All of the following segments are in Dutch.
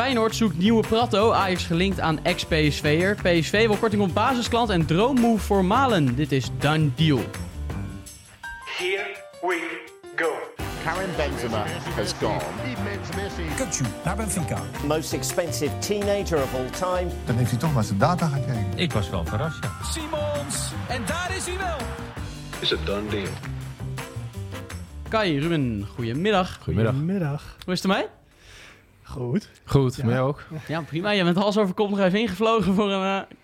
Feyenoord zoekt nieuwe Prato. Ajax gelinkt aan ex-PSV'er. PSV wil korting op basisklant en droommove voor Malen. Dit is done deal. Here we go. Karim Benzema has gone. Kutsu naar Benfica. Most expensive teenager of all time. Dan heeft hij toch maar zijn data gekeken. Ik was wel verrast, ja. Simons, en daar is hij wel. Is a done deal. Kai, Ruben, goedemiddag. Goedemiddag. Middag. Hoe is het ermee? Goed. Goed, Ja. jij ook? Ja, prima. Je bent hals over kop nog even ingevlogen voor een eh,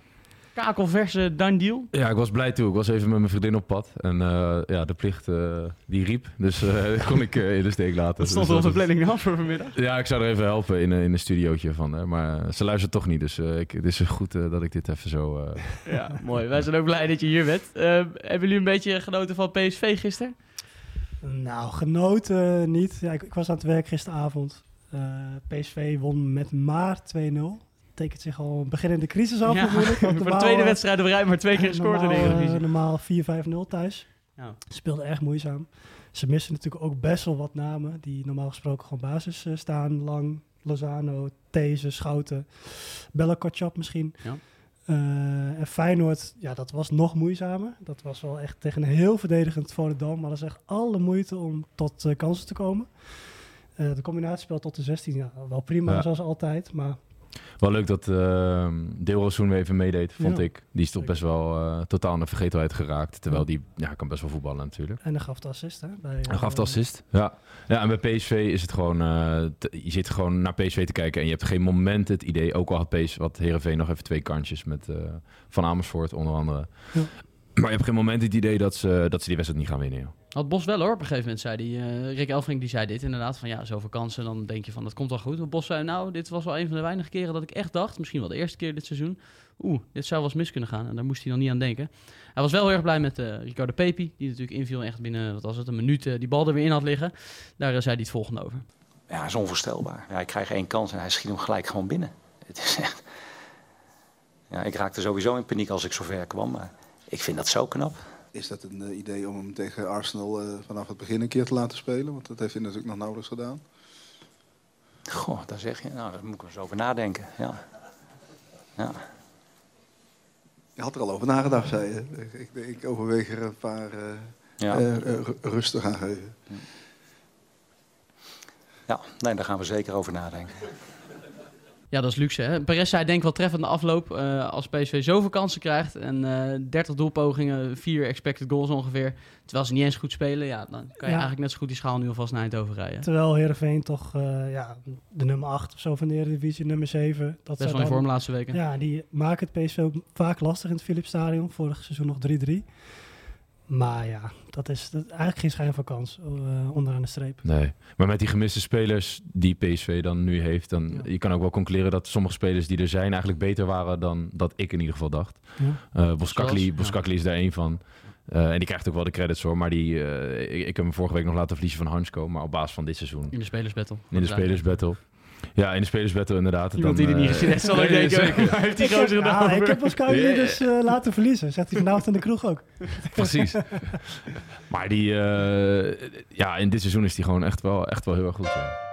kakelverse done deal. Ja, ik was blij toe. Ik was even met mijn vriendin op pad. En eh, ja, de plicht eh, die riep. Dus eh, kon ik eh, in de steek laten. Dat stond Dus op de planning af voor vanmiddag. Ja, ik zou er even helpen in, in een studiootje van. haar. maar ze luistert toch niet. Dus eh, ik, het is goed eh, dat ik dit even zo... eh, Ja, mooi. Wij zijn ook blij dat je hier bent. Hebben jullie een beetje genoten van PSV gisteren? Nou, genoten niet. Ja, ik, ik was aan het werk gisteravond. Eh, PSV won met maar 2-0. Tekent zich al een beginnende crisis af Ja, natuurlijk. voor de tweede eh, wedstrijd op rij maar twee keer gescoord in de normaal, eh, Eredivisie. Normaal 4-5-0 thuis. Ja. Speelde erg moeizaam. Ze missen natuurlijk ook best wel wat namen die normaal gesproken gewoon basis staan. Lang, Lozano, These, Schouten, Bella Kotschap misschien. Ja. En Feyenoord, ja, dat was nog moeizamer. Dat was wel echt tegen een heel verdedigend Volendam. Maar dat is echt alle moeite om tot kansen te komen. Eh, de combinatiespel tot de 16, ja, wel prima Ja. zoals altijd. Maar wel leuk dat uh, Deelrozoen weer even meedeed, vond Ja. ik. Die is toch best wel eh, totaal in de vergetelheid geraakt. Terwijl die ja, kan best wel voetballen natuurlijk. en dan gaf de assist, hè? Bij, Hij gaf de eh, assist. Ja. ja, en bij PSV is het gewoon... je zit gewoon naar PSV te kijken en je hebt geen moment het idee... Ook al had PSV, wat Heerenveen nog even twee kantjes met Van Amersfoort onder andere. Ja. Maar je hebt geen moment het idee dat ze, dat ze die wedstrijd niet gaan winnen. Joh. Had Bos wel hoor, op een gegeven moment zei hij. eh, Rick Elfrink die zei dit inderdaad. Van ja, zoveel kansen, dan denk je van dat komt wel goed. Maar Bos zei nou, dit was wel een van de weinige keren dat ik echt dacht. Misschien wel de eerste keer dit seizoen. Oeh, dit zou wel eens mis kunnen gaan. En daar moest hij dan niet aan denken. Hij was wel heel erg blij met eh, Ricardo Pepi. Die natuurlijk inviel echt binnen, wat was het, een minuut eh, die bal er weer in had liggen. Daar zei hij het volgende over. Ja, dat is onvoorstelbaar. Hij krijgt één kans en hij schiet hem gelijk gewoon binnen. Het is echt... Ja, ik raakte sowieso in paniek als ik zover kwam, maar ik vind dat zo knap. Is dat een eh, idee om hem tegen Arsenal eh, vanaf het begin een keer te laten spelen? Want dat heeft hij natuurlijk nog nauwelijks gedaan. Goh, daar zeg je. Nou, daar moet ik eens over nadenken. Ja. Ja. Je had er al over nagedacht, zei je. Ik, ik, overweeg er een paar eh Ja. ru- rustig aan geven. ja, nee, daar gaan we zeker over nadenken. Ja, dat is luxe. Hè? Perez zei denk wel treffend na afloop. eh, als PSV zoveel kansen krijgt en eh 30 doelpogingen, 4 expected goals ongeveer. Terwijl ze niet eens goed spelen, ja, dan kan je Ja. eigenlijk net zo goed die schaal nu alvast naar Eindhoven rijden. Terwijl Heerenveen toch eh, ja, de nummer 8 of zo van de Eredivisie, nummer 7. Dat Best zij wel in vorm de laatste weken. Ja, die maken het PSV ook vaak lastig in het Philips Stadion. Vorig seizoen nog 3-3. Maar ja, dat is, dat, eigenlijk geen schijn van kans eh, onderaan de streep. Nee, maar met die gemiste spelers die PSV dan nu heeft... dan Ja. je kan ook wel conclureren dat sommige spelers die er zijn... eigenlijk beter waren dan dat ik in ieder geval dacht. Ja. Eh Boskakli, Zoals? Boskakli is daar één van. Eh, en die krijgt ook wel de credits hoor. Maar die, eh, ik, ik heb hem vorige week nog laten verliezen van Hansko. Maar op basis van dit seizoen. In de spelersbattle. In de spelersbattle. Ja, in de spelersbattle inderdaad. Iemand Dan, die er niet eh, gezien heeft, zal nee, denken, zeker. heeft die Ik gozer ja, over? ik heb Pascal dus eh, laten verliezen. Zegt hij vanavond in de kroeg ook. Precies. maar die, eh, ja, in dit seizoen is die gewoon echt wel, echt wel heel erg goed. Ja.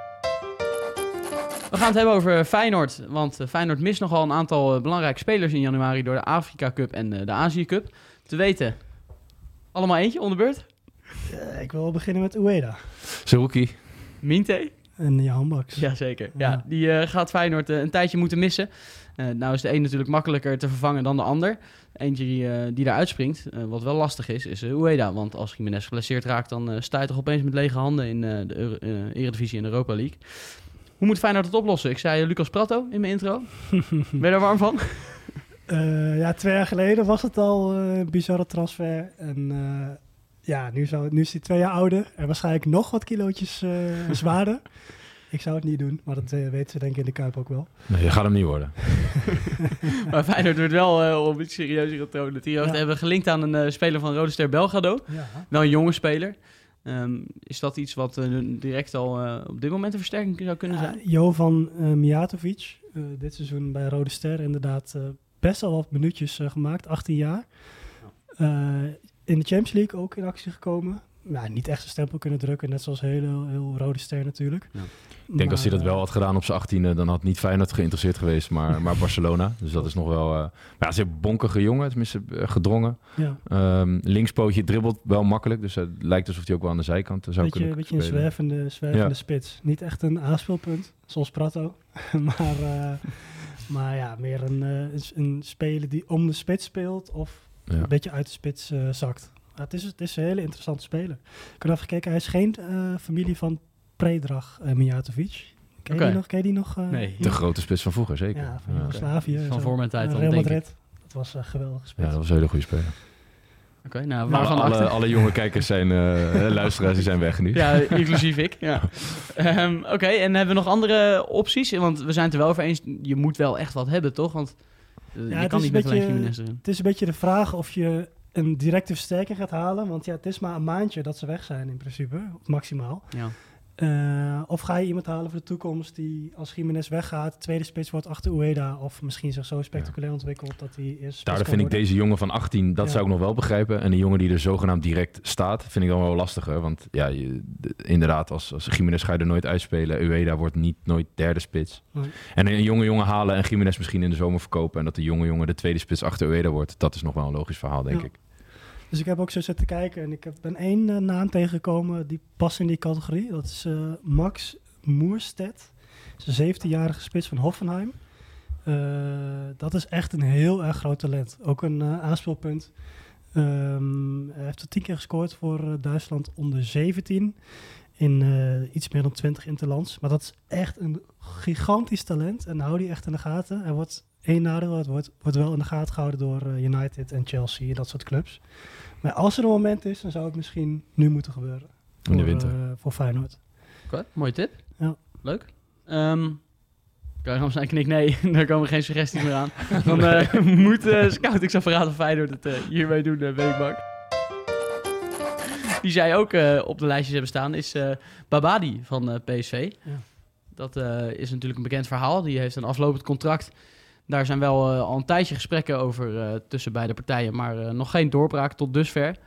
We gaan het hebben over Feyenoord. Want eh, Feyenoord mist nogal een aantal eh, belangrijke spelers in januari door de Afrika Cup en eh, de Azië Cup. Te weten, allemaal eentje onder beurt. Eh, ik wil beginnen met Ueda Saruki. Minte. En Jan Baks. Jazeker. Ja, Ja. die eh, gaat Feyenoord eh, een tijdje moeten missen. Eh, nou is de een natuurlijk makkelijker te vervangen dan de ander. Eentje die, die daar uitspringt, wat wel lastig is, is uh, Ueda. Want als Jiménez geblesseerd raakt, dan sta je toch opeens met lege handen in de Euro- Eredivisie en Europa League. Hoe moet Feyenoord het oplossen? Ik zei Lucas Prato in mijn intro. ben je daar warm van? Ja, twee jaar geleden was het al een bizarre transfer. En ja, nu, zou, nu is hij twee jaar ouder en waarschijnlijk nog wat kilootjes eh, zwaarder. Ik zou het niet doen, maar dat eh, weten ze denk ik in de Kuip ook wel. Nee, dat gaat hem niet worden. maar Feyenoord wordt wel eh, op iets serieuzer getoond. Die Ja. hebben gelinkt aan een eh, speler van Rode Ster Belgrado. Ja. Wel een jonge speler. Ehm, is dat iets wat direct al eh, op dit moment een versterking zou kunnen zijn? Jovan Mijatovic, eh, dit seizoen bij Rode Ster inderdaad eh, best wel wat minuutjes gemaakt, 18 jaar. Eh, in de Champions League ook in actie gekomen. ja, niet echt zijn stempel kunnen drukken. Net zoals heel, heel Rode Ster natuurlijk. Ja. Ik denk als hij dat wel had gedaan op zijn 18e, dan had niet Feyenoord geïnteresseerd geweest, maar, maar Barcelona. Dus dat is nog wel... eh maar ja, ze is een bonkige jongen, tenminste eh, gedrongen. Ja, Ehm, linkspootje dribbelt wel makkelijk, dus het lijkt alsof hij ook wel aan de zijkant zou beetje, kunnen beetje een zwervende, zwervende Ja. spits. Niet echt een aanspeelpunt, zoals Prato. maar, eh, maar ja, meer een, eh, een, een speler die om de spits speelt of Ja. een beetje uit de spits eh, zakt. Ja, het, is, het is een hele interessante speler. Ik heb even gekeken, hij is geen eh, familie van Predrag uh, Mijatovic. Ken je die nog? Ken je die nog? eh, Nee. De grote spits van vroeger, zeker. Ja, van. Joegoslavië. Van voor mijn tijd Eh, Real denk ik. Madrid. Dat was een geweldige spits. Ja, dat was een hele goede speler. Oké, nou, Alle, waarvan alle, achter? alle jonge kijkers zijn, eh, luisteraars, die zijn weg nu. Ja, inclusief ik. Ja. Ehm, Oké, en hebben we nog andere opties? Want we zijn het er wel over eens, je moet wel echt wat hebben, toch? Want eh, Ja, je het kan is niet een met alleen beetje- Jiménez erin. Het is een beetje de vraag of je een directe versterking gaat halen. Want ja, het is maar een maandje dat ze weg zijn in principe, maximaal. Ja. Eh, of ga je iemand halen voor de toekomst die als Jiménez weggaat, tweede spits wordt achter Ueda. Of misschien zich zo spectaculair ontwikkelt dat hij eerst spits Daardoor kan vind ik deze jongen van 18, dat Ja. zou ik nog wel begrijpen. En de jongen die er zogenaamd direct staat, vind ik dan wel lastiger. Want ja, je, inderdaad, als, als Jiménez ga je er nooit uitspelen. Ueda wordt niet nooit derde spits. Nee. En een jonge jongen halen en Jiménez misschien in de zomer verkopen. En dat de jonge jongen de tweede spits achter Ueda wordt. Dat is nog wel een logisch verhaal, denk Ja. ik. Dus ik heb ook zo zitten kijken en ik heb, ben één eh, naam tegengekomen die past in die categorie. Dat is eh, Max Moerstedt. Dat is een 17-jarige spits van Hoffenheim. Eh, dat is echt een heel erg groot talent. Ook een aanspeelpunt. Ehm, hij heeft er tien keer gescoord voor Duitsland onder 17. In iets meer dan 20 interlands. Maar dat is echt een gigantisch talent. En hou die echt in de gaten. Hij wordt één nadeel. Het wordt, wordt wel in de gaten gehouden door eh, United en Chelsea en dat soort clubs. Maar als er een moment is, dan zou het misschien nu moeten gebeuren. In de Voor, winter. eh, voor Feyenoord. Oké, mooie tip. Ja. Leuk. Ehm Krijg je een knik nee, daar komen geen suggesties meer aan. Dan eh, moet eh Scout, ik zou verraden Feyenoord het eh, hiermee doen, uh, Weekbank. Die zij ook eh, op de lijstjes hebben staan, is eh, Babadi van eh, PSV. Ja. Dat eh, is natuurlijk een bekend verhaal. Die heeft een aflopend contract. Daar zijn wel eh, al een tijdje gesprekken over eh, tussen beide partijen, maar eh, nog geen doorbraak tot dusver.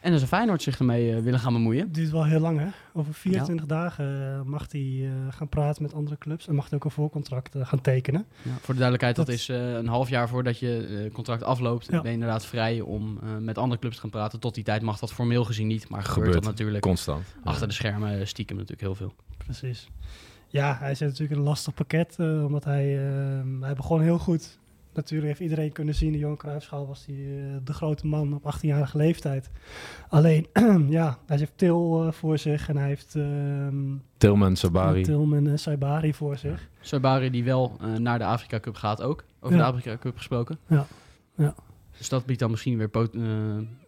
En dan zou Feyenoord zich ermee willen gaan bemoeien. Het duurt wel heel lang, hè? Over 24 dagen mag hij eh, gaan praten met andere clubs en mag hij ook een voorcontract gaan tekenen. Ja, voor de duidelijkheid, dat, Dat- is eh, een half jaar voordat je contract afloopt. Ja. Ben je inderdaad vrij om eh, met andere clubs te gaan praten. Tot die tijd mag dat formeel gezien niet, maar gebeurt, Gebeurt dat natuurlijk Constant. achter de schermen stiekem natuurlijk heel veel. Precies. Ja, hij zit natuurlijk in een lastig pakket, eh, omdat hij, eh, hij begon heel goed. Natuurlijk heeft iedereen kunnen zien, de Johan Cruijffschaal was hij eh, de grote man op 18-jarige leeftijd. Alleen, ja, hij heeft Til eh, voor zich en hij heeft ehm Tilman, Sabari. Tilman en Saibari voor zich. Sabari die wel naar de Afrika Cup gaat ook. Over Ja. de Afrika Cup gesproken. Ja. Ja. Dus dat biedt dan misschien weer pot- eh,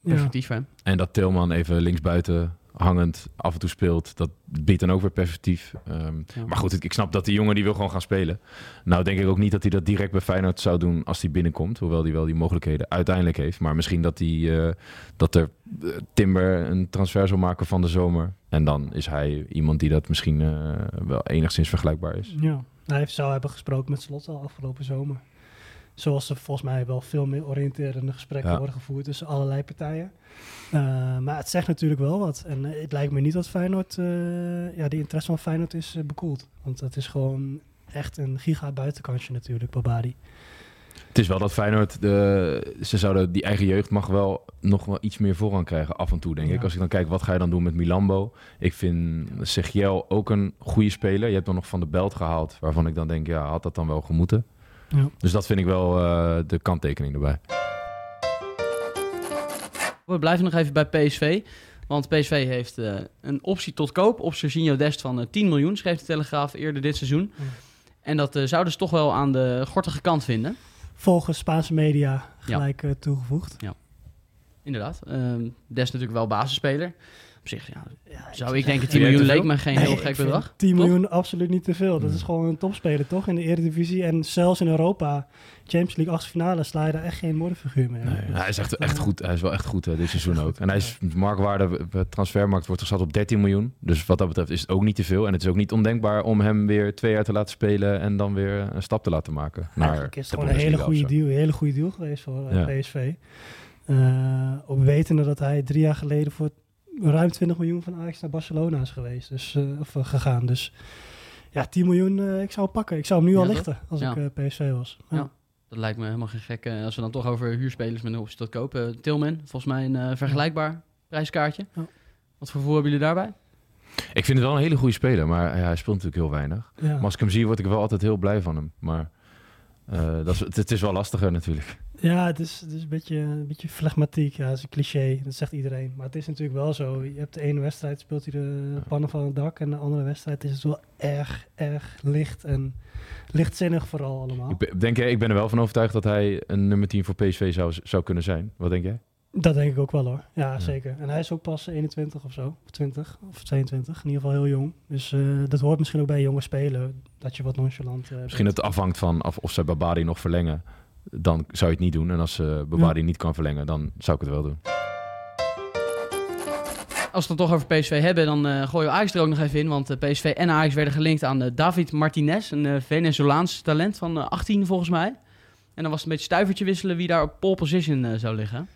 perspectief voor hem. En dat Tilman even linksbuiten hangend af en toe speelt, dat biedt dan ook weer perspectief. Ehm, Ja. Maar goed, ik, ik snap dat die jongen die wil gewoon gaan spelen. Nou denk ik ook niet dat hij dat direct bij Feyenoord zou doen als hij binnenkomt. Hoewel hij wel die mogelijkheden uiteindelijk heeft. Maar misschien dat, hij, eh, dat er eh, Timber een transfer zal maken van de zomer. En dan is hij iemand die dat misschien eh, wel enigszins vergelijkbaar is. Ja, hij heeft, zou hebben gesproken met Slot al afgelopen zomer. Zoals er volgens mij wel veel meer oriënterende gesprekken Ja. worden gevoerd tussen allerlei partijen. Eh, maar het zegt natuurlijk wel wat. En eh, het lijkt me niet dat Feyenoord, eh, ja, de interesse van Feyenoord is bekoeld. Want dat is gewoon echt een giga buitenkantje natuurlijk, Babadi. Het is wel dat Feyenoord, de, ze zouden die eigen jeugd mag wel nog wel iets meer voorrang krijgen af en toe, denk Ja. ik. Als ik dan kijk, wat ga je dan doen met Milambo? Ik vind Segiel ook een goede speler. Je hebt dan nog Van de Belt gehaald, waarvan ik dan denk, ja, had dat dan wel gemoeten? Ja. Dus dat vind ik wel eh, de kanttekening erbij. We blijven nog even bij PSV. Want PSV heeft eh, een optie tot koop op Serginho Dest van eh, 10 miljoen, schreef de Telegraaf eerder dit seizoen. Mm. En dat eh, zouden ze toch wel aan de gortige kant vinden. Volgens Spaanse media gelijk toegevoegd. Inderdaad. Ehm Dest natuurlijk wel basisspeler. Op zich, ja, zou ik denken 10 Vind jij miljoen leek me geen Nee, heel gek bedrag. 10 Toch? miljoen absoluut niet te veel. Dat Hmm. is gewoon een topspeler, toch? In de Eredivisie. En zelfs in Europa, Champions League achtste finale, sla je daar echt geen moordefiguur mee. Nee, Dus hij is echt, echt eh, goed. Hij is wel echt goed eh, dit seizoen ook. En hij is marktwaarde, de transfermarkt wordt gezet op 13 miljoen. Dus wat dat betreft is het ook niet te veel. En het is ook niet ondenkbaar om hem weer twee jaar te laten spelen en dan weer een stap te laten maken. Naar Eigenlijk is het gewoon een hele goede deal, een hele goede deal geweest voor eh, Ja. PSV. Eh, ook wetende dat hij drie jaar geleden voor ruim 20 miljoen van Ajax naar Barcelona is geweest. Dus, eh, of eh, gegaan. Dus ja, 10 miljoen, eh, ik zou pakken. Ik zou hem nu Ja, al toch? lichten als Ja. ik eh, PSV was. Ja. Ja. Dat lijkt me helemaal geen gek. als we dan toch over huurspelers met een optie tot kopen. Tilman, volgens mij een vergelijkbaar prijskaartje. Ja. Wat voor gevoel hebben jullie daarbij? Ik vind het wel een hele goede speler, maar ja, hij speelt natuurlijk heel weinig. Ja. Maar als ik hem zie, word ik wel altijd heel blij van hem. Maar eh, dat is, het, het is wel lastiger natuurlijk. Ja, het is, het is een beetje, een beetje flegmatiek. Ja, dat is een cliché. Dat zegt iedereen. Maar het is natuurlijk wel zo. Je hebt de ene wedstrijd, speelt hij de pannen van het dak. En de andere wedstrijd is het wel erg, erg licht. En lichtzinnig vooral allemaal. Ik ben, denk jij, ik ben er wel van overtuigd dat hij een nummer 10 voor PSV zou, zou kunnen zijn. Wat denk jij? Dat denk ik ook wel hoor. Ja, zeker. En hij is ook pas 21 of zo. Of 20 of 22. In ieder geval heel jong. Dus eh, dat hoort misschien ook bij jonge spelen. Dat je wat nonchalant eh, Misschien bent. het afhangt van of, of zij Babadi nog verlengen. Dan zou je het niet doen. En als ze Babadi niet kan verlengen, dan zou ik het wel doen. Als we het dan toch over PSV hebben, dan eh, gooien we Ajax er ook nog even in. Want eh, PSV en Ajax werden gelinkt aan eh, David Martinez, een eh, Venezolaans talent van eh, 18 volgens mij. En dan was het een beetje stuivertje wisselen wie daar op pole position eh, zou liggen.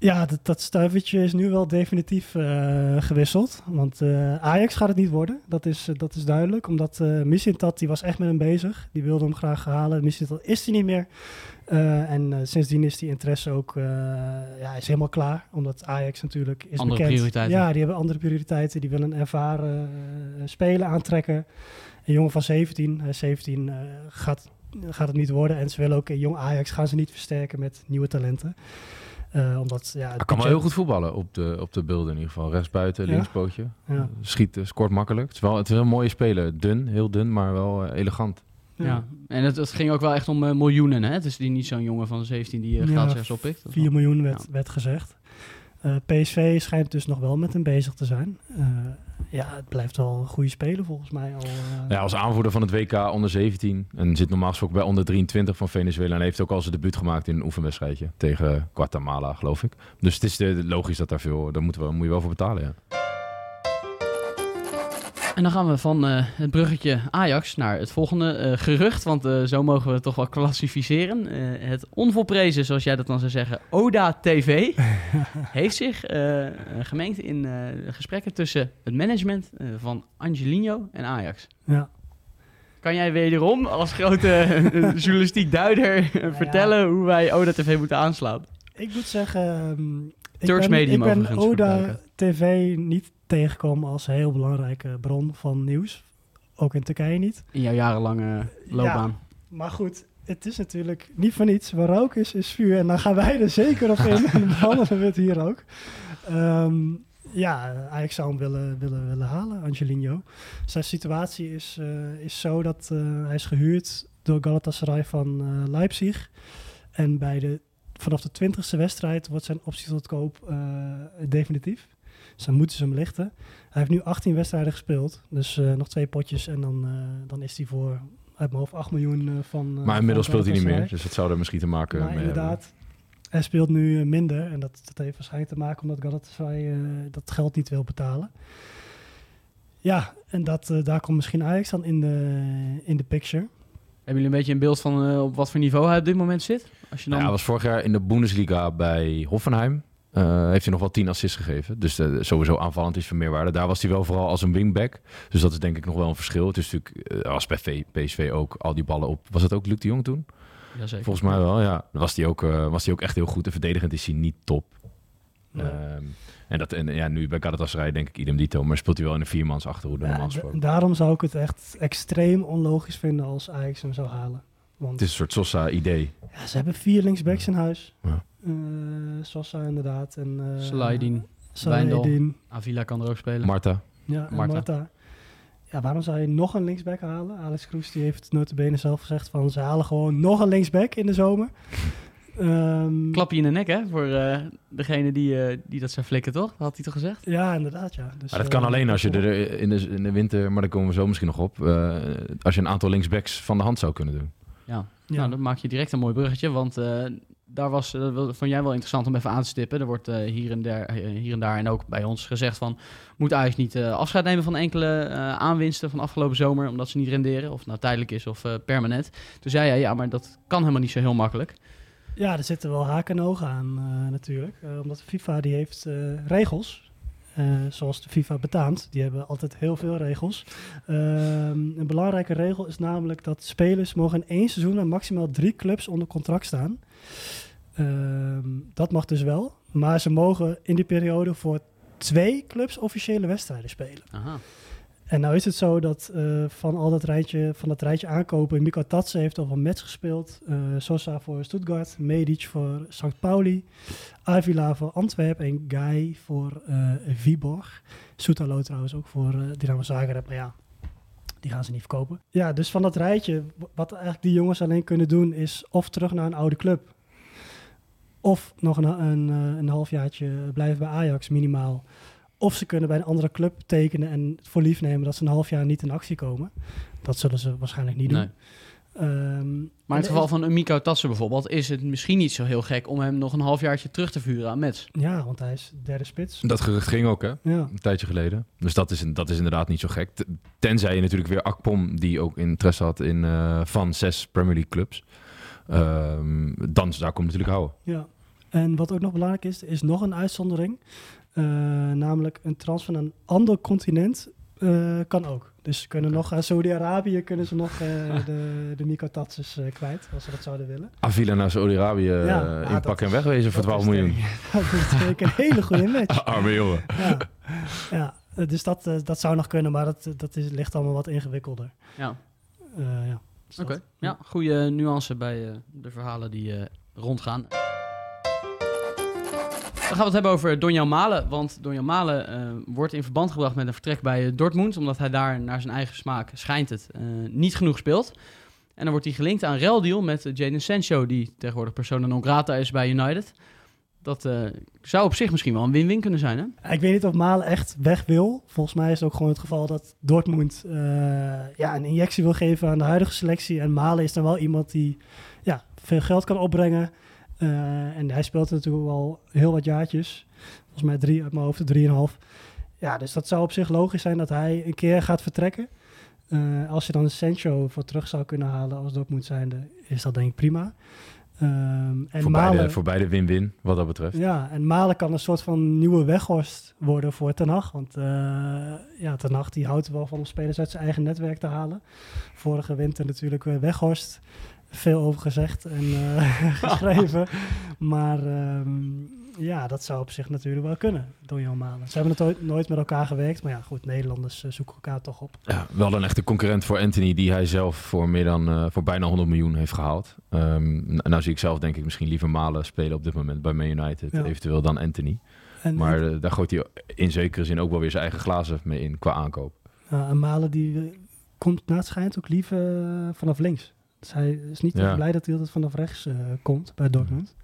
Ja, dat, dat stuivertje is nu wel definitief eh, gewisseld. Want eh, Ajax gaat het niet worden. Dat is, eh, dat is duidelijk. Omdat eh Missintat, die was echt met hem bezig. Die wilde hem graag halen. Missintat is hij niet meer. En sindsdien is die interesse ook ja, is helemaal klaar. Omdat Ajax natuurlijk is Andere bekend. prioriteiten. Ja, die hebben andere prioriteiten. Die willen een ervaren speler aantrekken. Een jongen van 17. Hij is 17 eh, gaat, gaat het niet worden. En ze willen ook in jong Ajax gaan ze niet versterken met nieuwe talenten. Eh, omdat, ja, het kan wel heel goed voetballen op de, op de beelden in ieder geval. Rechtsbuiten, Ja? linkspootje. Ja. Schiet, scoort makkelijk. Het is wel het is wel een mooie speler. Dun, heel dun, maar wel eh, elegant. Ja. En het, het ging ook wel echt om eh, miljoenen. Hè? Het is die niet zo'n jongen van 17 die uh, Ja, gratis ergens oppikt. Dat is 4 wel- miljoen werd, werd gezegd. Eh, PSV schijnt dus nog wel met hem bezig te zijn. Eh, ja, het blijft wel een goede speler volgens mij. Al, eh, Ja, als aanvoerder van het WK onder 17. En zit normaal gesproken bij onder 23 van Venezuela. En heeft ook al zijn debuut gemaakt in een oefenwedstrijdje. Tegen Guatemala, geloof ik. Dus het is logisch dat daar veel... Daar moeten we, moet je wel voor betalen, ja. En dan gaan we van eh, het bruggetje Ajax naar het volgende eh, gerucht. Want eh, zo mogen we het toch wel klassificeren. Het onvolprezen, zoals jij dat dan zou zeggen, Oda TV... heeft zich gemengd in gesprekken tussen het management van Angelino en Ajax. ja. Kan jij wederom als grote journalistiek duider vertellen hoe wij Oda TV moeten aanslaan? Ik moet zeggen... ik Turks ben, medium ik ben Oda. TV niet tegengekomen als een heel belangrijke bron van nieuws. Ook in Turkije niet. In jouw jarenlange loopbaan. Maar goed, het is natuurlijk niet voor niets. Waar rook is, is vuur. En dan gaan wij er zeker op in. en behandelen we het hier ook. Ehm, ja, Ajax zou hem willen, willen, willen halen, Angelino. Zijn situatie is, eh, is zo dat eh, hij is gehuurd door Galatasaray van eh, Leipzig. En bij de, vanaf de twintigste wedstrijd wordt zijn optie tot koop definitief. Dus dan moeten ze hem lichten. Hij heeft nu 18 wedstrijden gespeeld. Dus eh, nog twee potjes en dan, eh, dan is hij voor uit mijn hoofd 8 miljoen eh, van. eh, Maar inmiddels van speelt hij niet meer. Dus dat zou er misschien te maken Maar mee hebben. inderdaad, hij speelt nu minder. En dat, dat heeft waarschijnlijk te maken omdat Galatasaray eh, dat geld niet wil betalen. Ja, en dat, daar komt misschien Ajax dan in de, in de picture. Hebben jullie een beetje een beeld van eh, op wat voor niveau hij op dit moment zit? Als je dan... Ja, hij was vorig jaar in de Bundesliga bij Hoffenheim. Eh, heeft hij nog wel 10 assists gegeven. Dus eh, sowieso aanvallend is van meerwaarde. Daar was hij wel vooral als een wingback. Dus dat is denk ik nog wel een verschil. Het is natuurlijk, eh, als bij V- PSV ook, al die ballen op. Was het ook Luc de Jong toen? Jazeker. Volgens mij wel, ja. Dan was hij ook, eh, was hij ook echt heel goed. En verdedigend is hij niet top. Nee. Ehm, en dat, en ja, nu bij Galatasaray denk ik idem dito. Maar speelt hij wel in een viermans achterhoede Ja, normaal daarom zou ik het echt extreem onlogisch vinden als Ajax hem zou halen. Want Het is een soort Sosa-idee. ja, ze hebben vier linksbacks in huis. Ja. Eh, Sosa inderdaad. En, uh, Sliding, Wijndal. Sliding. Avila kan er ook spelen. Marta. Ja, Marta. Marta. Ja, waarom zou je nog een linksback halen? Alex Kroes die heeft notabene zelf gezegd van ze halen gewoon nog een linksback in de zomer. Ehm, Klap je in de nek, hè? Voor eh, degene die, eh, die dat zou flikken, toch? Had hij toch gezegd? Ja, inderdaad, ja. Dus, Maar dat kan eh, alleen als je er in de, in de winter, maar daar komen we zo misschien nog op. eh, als je een aantal linksbacks van de hand zou kunnen doen. Ja. Ja. Nou, dan maak je direct een mooi bruggetje, want eh, daar was, dat wil- vond jij wel interessant om even aan te stippen. Er wordt eh, hier, en daar, eh, hier en daar en ook bij ons gezegd van, moet Ajax niet eh, afscheid nemen van enkele eh, aanwinsten van afgelopen zomer, omdat ze niet renderen, of nou tijdelijk is of eh, permanent. Toen zei jij, ja, maar dat kan helemaal niet zo heel makkelijk. Ja, er zitten wel haken en ogen aan eh, natuurlijk. Eh, omdat FIFA die heeft eh, regels. Eh, zoals de FIFA betaamt. Die hebben altijd heel veel regels. Ehm, een belangrijke regel is namelijk dat spelers mogen in één seizoen met maximaal drie clubs onder contract staan. Ehm, dat mag dus wel. Maar ze mogen in die periode voor twee clubs officiële wedstrijden spelen. Aha. En nou is het zo dat eh, van al dat rijtje, van dat rijtje aankopen, Mika Tatse heeft al een match gespeeld. eh, Sosa voor Stuttgart, Medic voor St. Pauli, Avila voor Antwerpen en Guy voor eh Viborg. Soetalo trouwens ook voor Dynamo Zagreb, maar ja, die gaan ze niet verkopen. Ja, dus van dat rijtje, wat eigenlijk die jongens alleen kunnen doen, is of terug naar een oude club. Of nog een, een, een halfjaartje blijven bij Ajax minimaal. Of ze kunnen bij een andere club tekenen en het voor lief nemen dat ze een half jaar niet in actie komen. Dat zullen ze waarschijnlijk niet doen. Nee. Ehm, Maar in het geval van een Miko Tassen bijvoorbeeld, is het misschien niet zo heel gek om hem nog een halfjaartje terug te vuren aan Mets. Ja, want hij is derde spits. Dat gerucht ging ook, hè? Ja. Een tijdje geleden. Dus dat is, dat is inderdaad niet zo gek. Tenzij je natuurlijk weer Akpom, die ook interesse had in eh, van zes Premier League clubs. Ehm, dan zou ik hem natuurlijk houden. Ja. En wat ook nog belangrijk is, er is nog een uitzondering. Eh, namelijk een transfer naar een ander continent eh, kan ook. Dus ze kunnen nog aan Saudi-Arabië kunnen ze nog eh, de, de Miko Tatses eh, kwijt, als ze dat zouden willen. Avila naar Saudi-Arabië eh, Ja, dat inpakken en is- wegwezen voor dat 12 is miljoen. Dat is een hele goede match. Arme jongen. Ja, ja. eh, dus dat, eh, dat zou nog kunnen, maar dat, dat is, ligt allemaal wat ingewikkelder. Ja, Eh, ja. Dus oké. Ja, goede nuance bij eh, de verhalen die eh, rondgaan. Gaan we het hebben over Donjan Malen. Want Donjan Malen eh, wordt in verband gebracht met een vertrek bij eh, Dortmund. Omdat hij daar naar zijn eigen smaak, schijnt het, eh, niet genoeg speelt. En dan wordt hij gelinkt aan een ruildeal met Jadon Sancho, die tegenwoordig persona non grata is bij United. Dat zou op zich misschien wel een win-win kunnen zijn, hè? Ik weet niet of Malen echt weg wil. Volgens mij is het ook gewoon het geval dat Dortmund ja, een injectie wil geven aan de huidige selectie. En Malen is dan wel iemand die ja, veel geld kan opbrengen. Eh, en hij speelt natuurlijk al heel wat jaartjes. Volgens mij drie uit mijn hoofd, drieënhalf. Ja, dus dat zou op zich logisch zijn dat hij een keer gaat vertrekken. Eh, als je dan een Sancho voor terug zou kunnen halen als Dortmund zijnde, is dat denk ik prima. Ehm, en Voor Malen, beide, voor beide win-win, wat dat betreft. ja, en Malen kan een soort van nieuwe weghorst worden voor Ten Hag. Want eh, ja, Ten Hag die houdt wel van om spelers uit zijn eigen netwerk te halen. Vorige winter natuurlijk weer weghorst. Veel over gezegd en eh, geschreven. Maar ehm, ja, dat zou op zich natuurlijk wel kunnen, Donjan Malen. Ze hebben het ooit- nooit met elkaar gewerkt. Maar ja, goed, Nederlanders eh, zoeken elkaar toch op. Ja, wel een echte concurrent voor Anthony, die hij zelf voor, meer dan, eh, voor bijna 100 miljoen heeft gehaald. N- nou zie ik zelf denk ik misschien liever Malen spelen op dit moment bij Man United, Ja. eventueel dan Anthony. En, Maar daar gooit hij in zekere zin ook wel weer zijn eigen glazen mee in qua aankoop. En Malen die komt na het schijnt ook liever vanaf links. Dus hij is niet Ja. blij dat hij altijd vanaf rechts eh, komt bij Dortmund.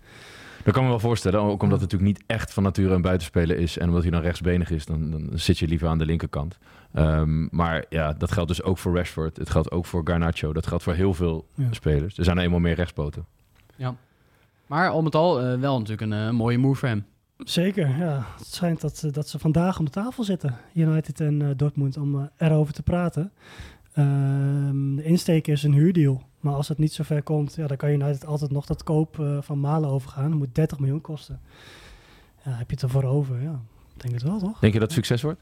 Dat kan me wel voorstellen, ook omdat het natuurlijk niet echt van nature een buitenspeler is. En omdat hij dan rechtsbenig is, dan, dan zit je liever aan de linkerkant. Ehm, maar ja, dat geldt dus ook voor Rashford. Het geldt ook voor Garnacho. Dat geldt voor heel veel Ja. spelers. Er zijn er eenmaal meer rechtspoten. Maar al met al eh, wel natuurlijk een eh, mooie move voor hem. Zeker, ja. Het schijnt dat, ze- dat ze vandaag om de tafel zitten, United en Dortmund, om erover te praten. Ehm, de insteek is een huurdeal. Maar als het niet zo ver komt, ja, dan kan United altijd nog dat koop eh, van Malen overgaan. Dat moet 30 miljoen kosten. Ja, heb je het ervoor over? Ja, ik denk het wel, toch? Denk je dat het succes wordt?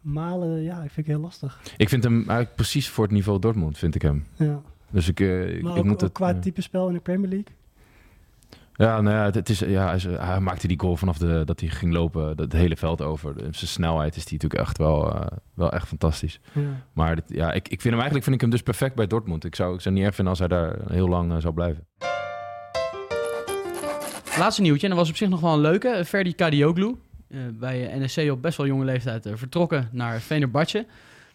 Malen, ja, ik vind het heel lastig. Ik vind hem eigenlijk precies voor het niveau Dortmund, vind ik hem. Ja. Dus ik, eh, ik, Maar ik ook, moet ook het... qua ja. type spel in de Premier League. Ja, nou ja, het, het is, ja hij, maakte die goal vanaf de, dat hij ging lopen, dat hele veld over. Zijn snelheid is die natuurlijk echt wel, eh, wel echt fantastisch. Ja. Maar dit, ja, ik, ik vind hem eigenlijk vind ik hem dus perfect bij Dortmund. Ik zou, ik zou niet erg vinden als hij daar heel lang eh, zou blijven. Laatste nieuwtje, en dat was op zich nog wel een leuke. Eh, Ferdi Kadioglu, eh, bij NSC op best wel jonge leeftijd vertrokken naar Venerbatje.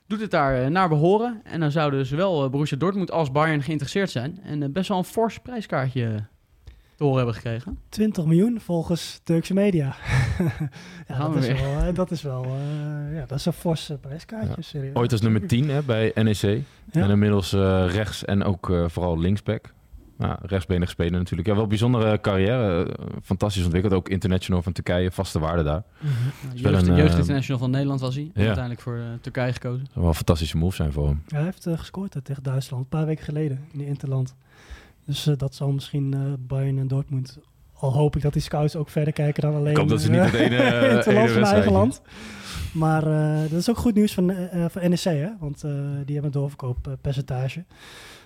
Doet het daar naar behoren. En dan zouden zowel Borussia Dortmund als Bayern geïnteresseerd zijn. En best wel een fors prijskaartje te horen hebben gekregen. 20 miljoen volgens Turkse media. ja, gaan dat, we is wel, eh, dat is wel eh, ja, dat is een forse prijskaartje. Ja. serieus. Ooit als nummer 10 hè, bij NEC. Ja. En inmiddels eh, rechts en ook eh, vooral linksback. Ja, rechtsbenig speler natuurlijk. Ja, wel bijzondere carrière. eh, fantastisch ontwikkeld. Ook international van Turkije. Vaste waarde daar. Nou, wel jeugd, een, jeugd eh, International van Nederland was hij. Ja. Uiteindelijk voor eh, Turkije gekozen. Zou wel een fantastische move zijn voor hem. Ja, hij heeft eh, gescoord hè, tegen Duitsland, een paar weken geleden in de Interland. Dus eh, dat zal misschien eh, Bayern en Dortmund Al hoop ik dat die scouts ook verder kijken dan alleen Ik hoop dat ze niet eh, het ene, in het ene land van eigen land. Maar eh, dat is ook goed nieuws van, eh, van NEC, hè? Want eh, die hebben een doorverkooppercentage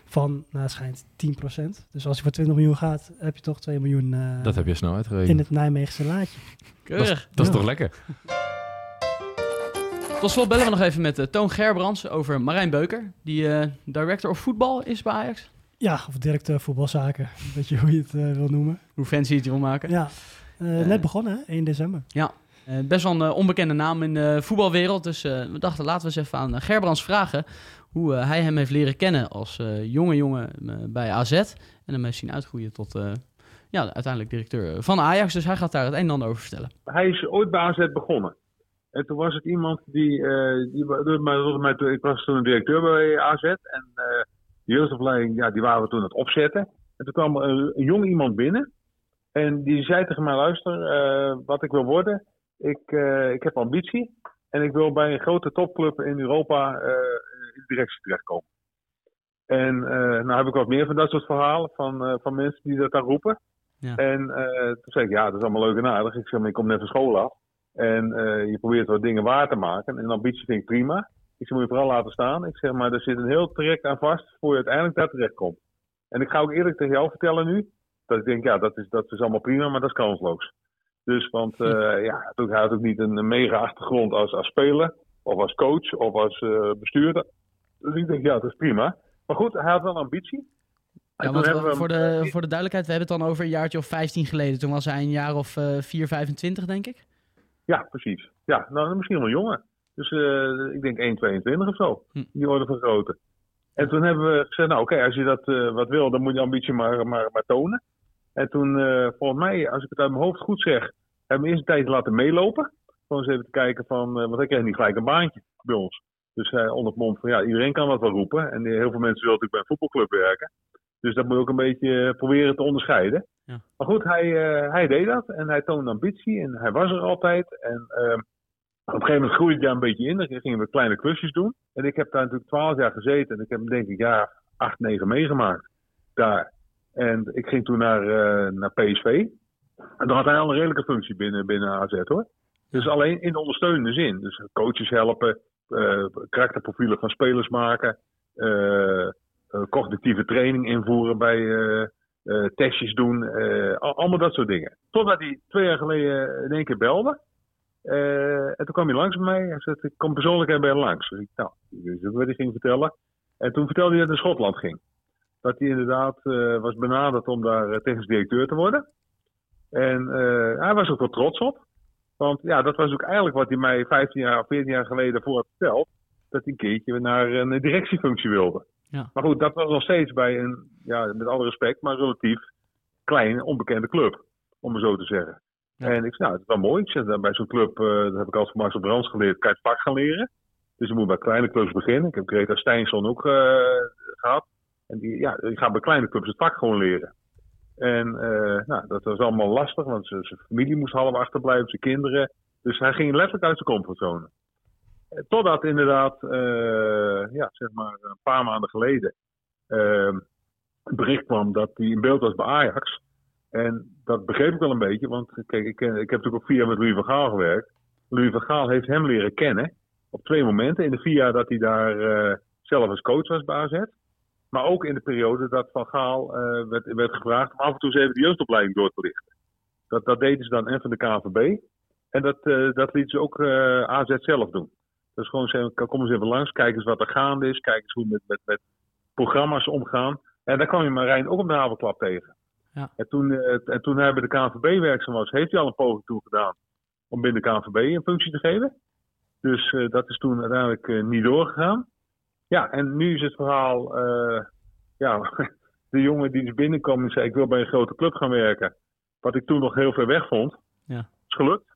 van, nou, het schijnt 10%. Dus als je voor 20 miljoen gaat, heb je toch 2 miljoen eh, Dat heb je snel uitgerekend. in het Nijmeegse laadje. Dat is, Keurig. dat is Ja. toch lekker? Tot slot bellen we nog even met Toon Gerbrands over Marijn Beuker. Die eh, director of voetbal is bij Ajax. Ja, of directeur voetbalzaken. Weet je hoe je het eh, wil noemen. Hoe fancy het je wil maken. Ja, eh, Eh. net begonnen, hè? 1 december. Ja, eh, best wel een eh, onbekende naam in de voetbalwereld. Dus eh, we dachten, laten we eens even aan eh, Gerbrands vragen hoe eh, hij hem heeft leren kennen als eh, jonge jongen eh, bij AZ. En hem heeft zien uitgroeien tot eh, ja, uiteindelijk directeur van Ajax. Dus hij gaat daar het een en ander over vertellen. hij is ooit bij AZ begonnen. En toen was het iemand die, eh, die mij, ik was toen een directeur bij AZ en eh de jeugdopleiding, ja, die waren we toen aan het opzetten. En toen kwam een, een jong iemand binnen en die zei tegen mij, luister, eh, wat ik wil worden, ik, eh, ik heb ambitie en ik wil bij een grote topclub in Europa eh, in de directie terechtkomen. En nou heb ik wat meer van dat soort verhalen van, van mensen die dat daar roepen. Ja. En toen zei ik, ja, dat is allemaal leuk en aardig. Ik zeg, maar ik kom net van school af. En je probeert wat dingen waar te maken. En ambitie vind ik prima. Ik zeg, moet je vooral laten staan. Ik zeg, maar er zit een heel traject aan vast voor je uiteindelijk daar terecht komt. En ik ga ook eerlijk tegen jou vertellen nu. Dat ik denk, ja, dat is, dat is allemaal prima, maar dat is kansloos. Dus, want eh, ja, hij had ook niet een, mega achtergrond als, als speler. Of als coach, of als eh, bestuurder. Dus ik denk, ja, dat is prima. Maar goed, hij had wel ambitie. Ja, want we voor, de, voor de duidelijkheid, we hebben het dan over een jaartje of 15 geleden. Toen was hij een jaar of eh 4, 25, denk ik. Ja, precies. Ja, nou misschien wel jonger. Dus eh, ik denk 1,22 of zo. Hm. Die worden van grootte. En toen hebben we gezegd, nou oké, als je dat eh, wat wil, dan moet je ambitie maar, maar, maar tonen. En toen, eh, volgens mij, als ik het uit mijn hoofd goed zeg, hebben we eerst een tijdje laten meelopen. Gewoon eens even te kijken van, want hij kreeg niet gelijk een baantje bij ons. Dus hij onder het mond van, ja, iedereen kan wat wel roepen. En heel veel mensen willen natuurlijk bij een voetbalclub werken. Dus dat moet je ook een beetje proberen te onderscheiden. Ja. Maar goed, hij, hij deed dat en hij toonde ambitie en hij was er altijd. En ehm, op een gegeven moment groeide hij daar een beetje in. Dan gingen we kleine klusjes doen. En ik heb daar natuurlijk twaalf jaar gezeten. En ik heb denk ik jaar acht, negen meegemaakt daar. En ik ging toen naar, eh, naar PSV. En dan had hij al een redelijke functie binnen, binnen AZ hoor. Dus alleen in de ondersteunende zin. Dus coaches helpen, eh, karakterprofielen van spelers maken, eh, cognitieve training invoeren bij testjes doen, al- allemaal dat soort dingen. Totdat hij twee jaar geleden in één keer belde. Eh, en toen kwam hij langs bij mij. Hij zei, ik kom persoonlijk even bij je langs. Dus ik, nou, ook wat hij ging vertellen. En toen vertelde hij dat hij naar Schotland ging. Dat hij inderdaad eh, was benaderd om daar eh, technisch directeur te worden. En hij was ook wel trots op. Want ja, dat was ook eigenlijk wat hij mij 15 jaar of 14 jaar geleden voor had verteld. Dat hij een keertje naar een directiefunctie wilde. Ja. Maar goed, dat was nog steeds bij een, ja, met alle respect, maar relatief kleine, onbekende club. Om het zo te zeggen. En ik zei, nou, het is wel mooi. Dan bij zo'n club, eh, dat heb ik altijd van Marcel Brands geleerd, kan je het vak gaan leren. Dus je moet bij kleine clubs beginnen. Ik heb Greta Steinsson ook eh, gehad. En die, ja, die gaat bij kleine clubs het vak gewoon leren. En eh, nou, dat was allemaal lastig, want zijn familie moest half achterblijven, zijn kinderen. Dus hij ging letterlijk uit zijn comfortzone. Eh, Totdat inderdaad, eh, ja, zeg maar een paar maanden geleden, eh, een bericht kwam dat hij in beeld was bij Ajax. En dat begreep ik wel een beetje, want kijk, ik, ken- ik heb natuurlijk ook jaar met Louis van Gaal gewerkt. Louis van Gaal heeft hem leren kennen op twee momenten. In de vier jaar dat hij daar eh, zelf als coach was bij AZ. Maar ook in de periode dat Van Gaal eh, werd, werd gevraagd om af en toe eens even de jeugdopleiding door te lichten. Dat, dat deden ze dan en van de KVB. En dat, eh, dat lieten ze ook eh, AZ zelf doen. Dus gewoon zeggen, kom eens even langs, kijk eens wat er gaande is, kijk eens hoe met, met, met programma's omgaan. En daar kwam je Marijn ook op de havenklap tegen. Ja. En, toen, eh, en toen hij bij de KNVB werkzaam was, heeft hij al een poging toe gedaan om binnen de KNVB een functie te geven. Dus eh, dat is toen uiteindelijk eh, niet doorgegaan. Ja, en nu is het verhaal, ja, de jongen die dus binnenkwam en zei ik wil bij een grote club gaan werken. Wat ik toen nog heel ver weg vond. Ja. Is gelukt.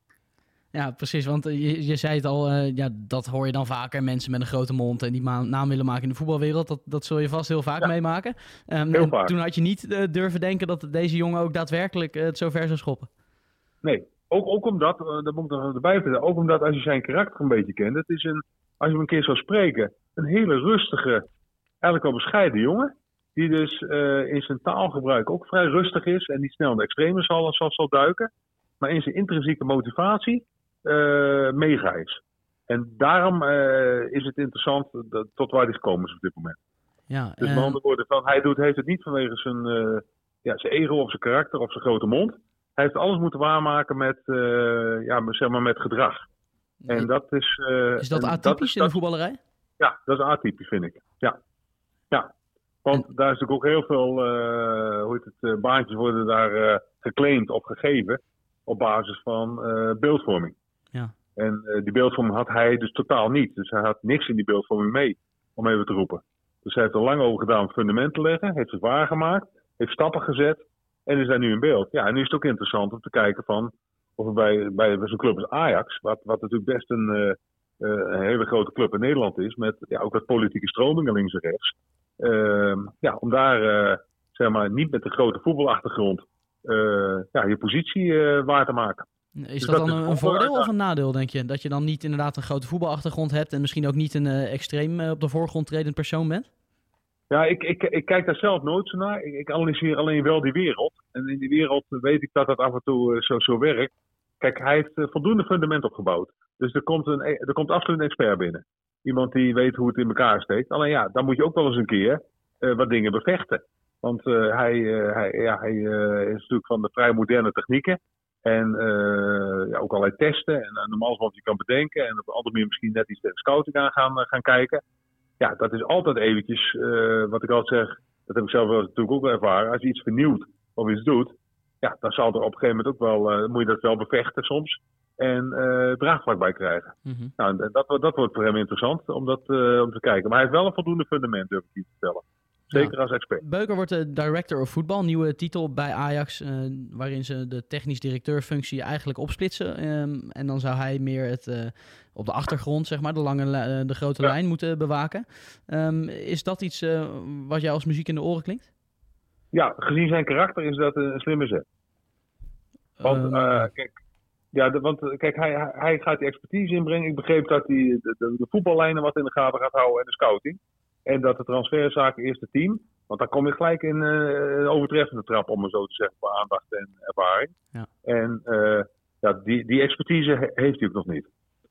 Ja, precies. Want eh, je, je zei het al, eh, ja, dat hoor je dan vaker. Mensen met een grote mond en die naam willen maken in de voetbalwereld. Dat, dat zul je vast heel vaak Ja. meemaken. Ehm, Heel vaak. Toen had je niet eh, durven denken dat deze jongen ook daadwerkelijk het zo ver zou schoppen. Nee, ook, ook omdat, dat moet ik nog erbij vertellen, ook omdat als je zijn karakter een beetje kent, het is een, als je hem een keer zou spreken, een hele rustige, eigenlijk wel bescheiden jongen. Die dus in zijn taalgebruik ook vrij rustig is en niet snel in de extreme zal, zal, zal duiken. Maar in zijn intrinsieke motivatie mega is. En daarom eh, is het interessant dat- tot waar hij gekomen is op dit moment. Ja, Dus eh, met andere woorden, van, hij doet, heeft het niet vanwege zijn, eh, ja, zijn ego of zijn karakter of zijn grote mond. Hij heeft alles moeten waarmaken met, eh, ja, zeg maar met gedrag. En dat is... eh, is dat atypisch is- in de voetballerij? Ja, dat is atypisch, vind ik. Ja. ja. Want daar is natuurlijk ook heel veel, eh, hoe heet het, eh, baantjes worden daar eh, geclaimd of gegeven op basis van eh, beeldvorming. En eh, die beeldvorming had hij dus totaal niet. Dus hij had niks in die beeldvorming mee, om even te roepen. Dus hij heeft er lang over gedaan om fundament te leggen, heeft het waargemaakt, heeft stappen gezet en is daar nu in beeld. Ja, en nu is het ook interessant om te kijken van of bij, bij, zo'n club als Ajax, wat, wat natuurlijk best een, eh, eh, een hele grote club in Nederland is, met ja, ook wat politieke stromingen links en rechts. Ehm, ja, om daar zeg maar, niet met de grote voetbalachtergrond ja, je positie waar te maken. Is Dus dat dat dan een, voordeel of een nadeel, denk je? Dat je dan niet inderdaad een grote voetbalachtergrond hebt en misschien ook niet een eh, extreem eh, op de voorgrond tredend persoon bent? Ja, ik, ik, ik kijk daar zelf nooit zo naar. Ik, ik analyseer alleen wel die wereld. En in die wereld weet ik dat dat af en toe eh, zo, zo werkt. Kijk, hij heeft voldoende fundament opgebouwd. Dus er komt, een, er komt absoluut een expert binnen. Iemand die weet hoe het in elkaar steekt. Alleen ja, dan moet je ook wel eens een keer wat dingen bevechten. Want hij, hij, ja, hij is natuurlijk van de vrij moderne technieken. En eh, ja, ook allerlei testen. En uh, normaal wat je kan bedenken. En op een andere manier misschien net iets tegen scouting aan gaan, eh, gaan kijken. Ja, dat is altijd eventjes, eh, wat ik altijd zeg. Dat heb ik zelf natuurlijk ook wel ervaren. Als je iets vernieuwt of iets doet. Ja, dan zal er op een gegeven moment ook wel, eh, moet je dat wel bevechten soms. En eh draagvlak bij krijgen. Nou, en dat, dat wordt voor hem interessant om, dat, eh, om te kijken. Maar hij heeft wel een voldoende fundament, durf ik je te vertellen. Zeker als expert. Beuker wordt de director of voetbal, nieuwe titel bij Ajax, eh, waarin ze de technisch directeurfunctie eigenlijk opsplitsen. Ehm, en dan zou hij meer het eh, op de achtergrond, zeg maar, de, lange, eh, de grote lijn moeten bewaken. Ehm, is dat iets eh, wat jou als muziek in de oren klinkt? Ja, gezien zijn karakter is dat een slimme zet. Want, Ehm, eh, kijk, ja, de- want eh, kijk, hij, hij- hij gaat die expertise inbrengen. Ik begreep dat hij de, de, de voetballijnen wat in de gaten gaat houden en de scouting. En dat de transferzaken eerst het team. Want dan kom je gelijk in eh, een overtreffende trap, om maar zo te zeggen, voor aandacht en ervaring. Ja. En eh, ja, die, die expertise he- heeft hij ook nog niet.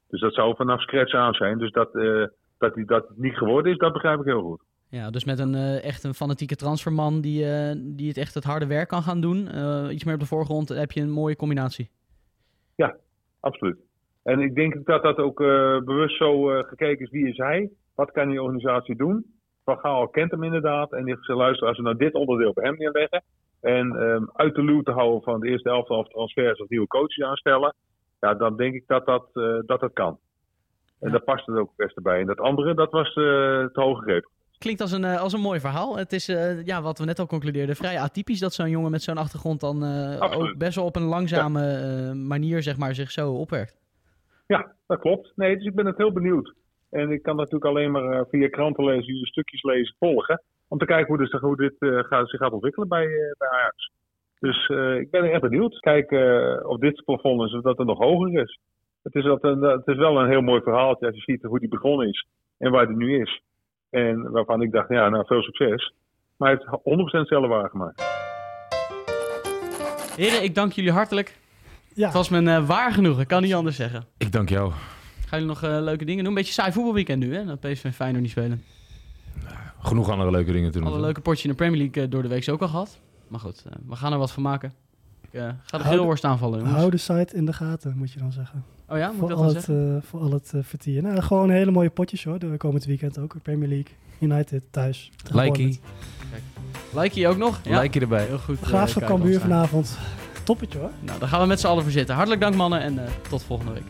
Dus dat zou vanaf scratch aan zijn. Dus dat, eh, dat hij dat niet geworden is, dat begrijp ik heel goed. Ja, dus met een echt een fanatieke transferman die, die het echt het harde werk kan gaan doen. iets meer op de voorgrond, heb je een mooie combinatie. Ja, absoluut. En ik denk dat dat ook eh, bewust zo eh, gekeken is. Wie is hij? Wat kan die organisatie doen? Van Gaal kent hem inderdaad. En die heeft gezegd, luister, als we nou dit onderdeel bij hem neerleggen. En ehm, uit de loop te houden van de eerste helft of transfers of nieuwe coaches aanstellen. Ja, dan denk ik dat dat, eh, dat, dat kan. En Ja. daar past het ook het beste bij. En dat andere, dat was eh, te hoog gegrepen. Klinkt als een, als een mooi verhaal. Het is, ja, wat we net al concludeerden, vrij atypisch dat zo'n jongen met zo'n achtergrond dan ook best wel op een langzame manier zeg maar, zich zo opwerkt. Ja, dat klopt. Nee, dus ik ben het heel benieuwd. En ik kan natuurlijk alleen maar eh, via kranten lezen, via stukjes lezen, volgen. Om te kijken hoe, dus, hoe dit eh, gaat, zich gaat ontwikkelen bij, bij Ajax. Dus ik ben echt benieuwd. Kijken of dit plafond is of dat er nog hoger is. Het is, dat een, het is wel een heel mooi verhaaltje als je ziet hoe die begonnen is en waar die nu is. En waarvan ik dacht, ja, nou veel succes. Maar hij heeft 100% zelf waargemaakt. Heren, ik dank jullie hartelijk. Ja. Het was me eh, waar genoeg, ik kan niet anders zeggen. Ik dank jou. Gaan jullie nog eh, leuke dingen doen? Een beetje saai voetbalweekend nu, hè? Dat PSV en Feyenoord niet spelen. Genoeg andere leuke dingen te doen. Alle toch? leuke potjes in de Premier League eh, door de week ook al gehad. Maar goed, eh, we gaan er wat van maken. Ik eh, ga de grillworst aanvallen, jongens. Hou de site in de gaten, moet je dan zeggen. Oh ja, moet ik voor dat al dan het, zeggen? voor al het vertier. Nou, gewoon hele mooie potjes hoor. De komend weekend ook. Premier League, United, thuis. Likey. Like je ook nog? Ja. Like je erbij. Heel goed. Graafschap Kai Cambuur vanavond. Toppetje hoor. Nou, daar gaan we met z'n allen voor zitten. Hartelijk dank mannen en eh, tot volgende week.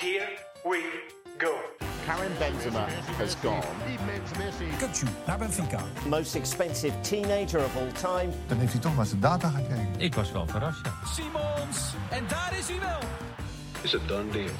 Here we go. Karim Benzema has gone. Kutsu naar Benfica. Most expensive teenager of all time. Dan heeft hij toch maar zijn data gekeken. Ik was wel verrast, ja. Simons, en daar is hij wel. It's a done deal.